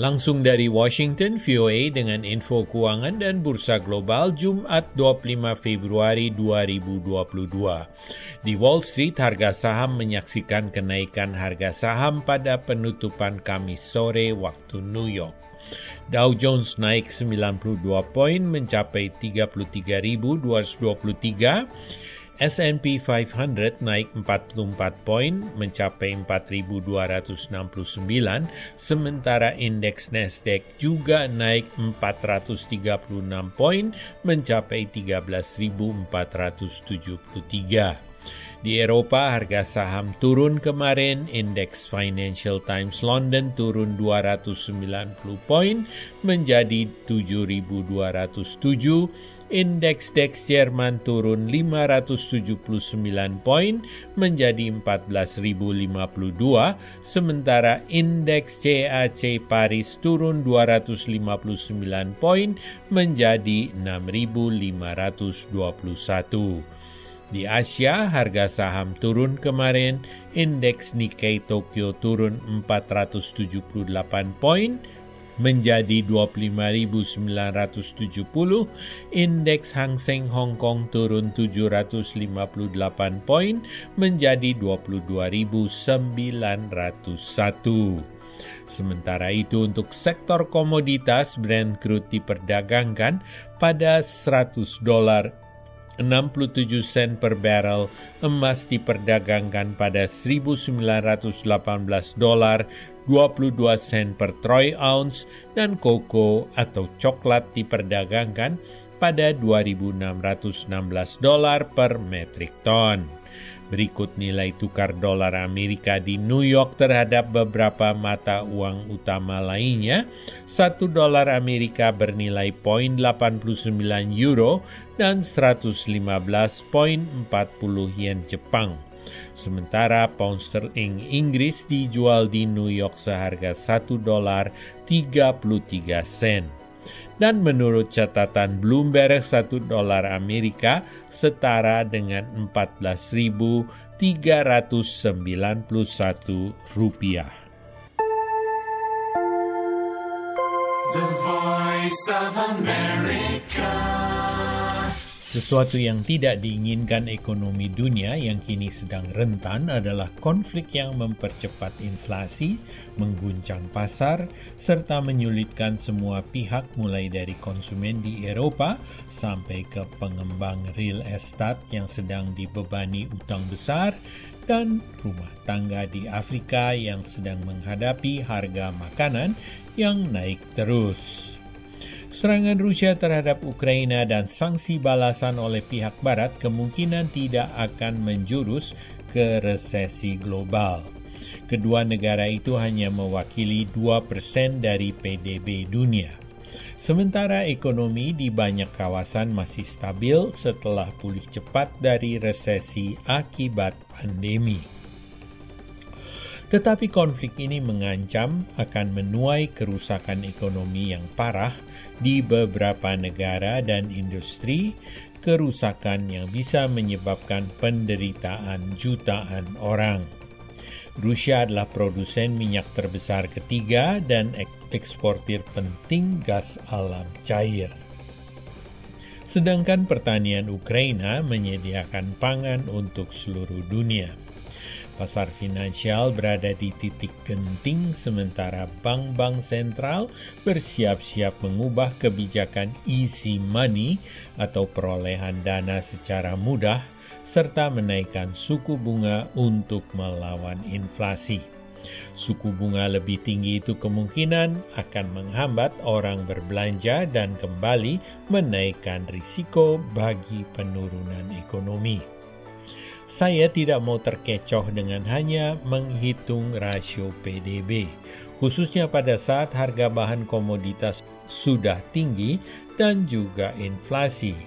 Langsung dari Washington, VOA dengan info keuangan dan bursa global Jumat 25 Februari 2022. Di Wall Street, harga saham menyaksikan kenaikan harga saham pada penutupan Kamis sore waktu New York. Dow Jones naik 92 poin mencapai 33.223 S&P 500 naik 44 poin mencapai 4.269, sementara indeks Nasdaq juga naik 436 poin mencapai 13.473. Di Eropa, harga saham turun kemarin, indeks Financial Times London turun 290 poin menjadi 7.207, Indeks DAX Jerman turun 579 poin menjadi 14.052, sementara indeks CAC Paris turun 259 poin menjadi 6.521. Di Asia, harga saham turun kemarin, indeks Nikkei Tokyo turun 478 poin, menjadi 25.970, indeks Hang Seng Hong Kong turun 758 poin menjadi 22.901. Sementara itu untuk sektor komoditas Brent crude diperdagangkan pada 100 dolar 67 sen per barrel, emas diperdagangkan pada 1918 dolar 22 sen per troy ounce dan koko atau coklat diperdagangkan pada 2.616 dolar per metrik ton. Berikut nilai tukar dolar Amerika di New York terhadap beberapa mata uang utama lainnya. Satu dolar Amerika bernilai 0.89 euro dan 115.40 yen Jepang. Sementara pound sterling Inggris dijual di New York seharga 1 dolar 33 sen. Dan menurut catatan Bloomberg 1 dolar Amerika setara dengan 14.391 rupiah. The Voice of America. Sesuatu yang tidak diinginkan ekonomi dunia yang kini sedang rentan adalah konflik yang mempercepat inflasi, mengguncang pasar, serta menyulitkan semua pihak mulai dari konsumen di Eropa sampai ke pengembang real estate yang sedang dibebani utang besar dan rumah tangga di Afrika yang sedang menghadapi harga makanan yang naik terus. Serangan Rusia terhadap Ukraina dan sanksi balasan oleh pihak Barat kemungkinan tidak akan menjurus ke resesi global. Kedua negara itu hanya mewakili 2% dari PDB dunia. Sementara ekonomi di banyak kawasan masih stabil setelah pulih cepat dari resesi akibat pandemi. Tetapi konflik ini mengancam akan menuai kerusakan ekonomi yang parah di beberapa negara dan industri, kerusakan yang bisa menyebabkan penderitaan jutaan orang. Rusia adalah produsen minyak terbesar ketiga dan eksportir penting gas alam cair. Sedangkan pertanian Ukraina menyediakan pangan untuk seluruh dunia. Pasar finansial berada di titik genting sementara bank-bank sentral bersiap-siap mengubah kebijakan easy money atau perolehan dana secara mudah serta menaikkan suku bunga untuk melawan inflasi. Suku bunga lebih tinggi itu kemungkinan akan menghambat orang berbelanja dan kembali menaikkan risiko bagi penurunan ekonomi. Saya tidak mau terkecoh dengan hanya menghitung rasio PDB, khususnya pada saat harga bahan komoditas sudah tinggi dan juga inflasi,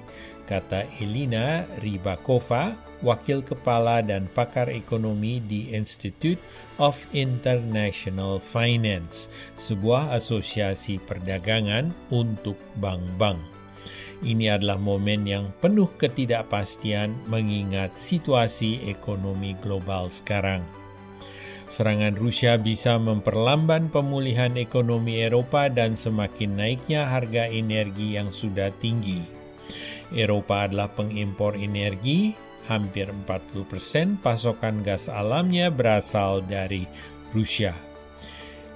kata Elina Ribakova, wakil kepala dan pakar ekonomi di Institute of International Finance, sebuah asosiasi perdagangan untuk bank-bank. Ini adalah momen yang penuh ketidakpastian mengingat situasi ekonomi global sekarang. Serangan Rusia bisa memperlambat pemulihan ekonomi Eropa dan semakin naiknya harga energi yang sudah tinggi. Eropa adalah pengimpor energi, hampir 40% pasokan gas alamnya berasal dari Rusia.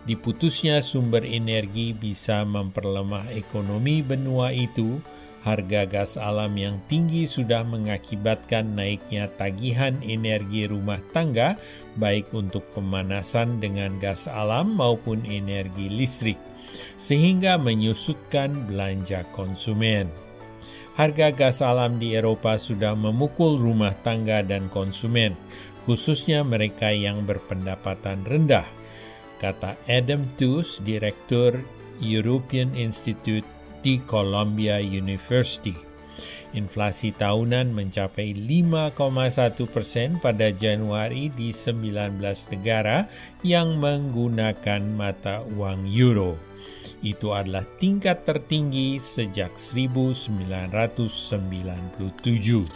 Diputusnya sumber energi bisa memperlemah ekonomi benua itu. Harga gas alam yang tinggi sudah mengakibatkan naiknya tagihan energi rumah tangga, baik untuk pemanasan dengan gas alam maupun energi listrik, sehingga menyusutkan belanja konsumen. Harga gas alam di Eropa sudah memukul rumah tangga dan konsumen, khususnya mereka yang berpendapatan rendah kata Adam Tooze, Direktur European Institute di Columbia University. Inflasi tahunan mencapai 5,1 persen pada Januari di 19 negara yang menggunakan mata uang euro. Itu adalah tingkat tertinggi sejak 1997.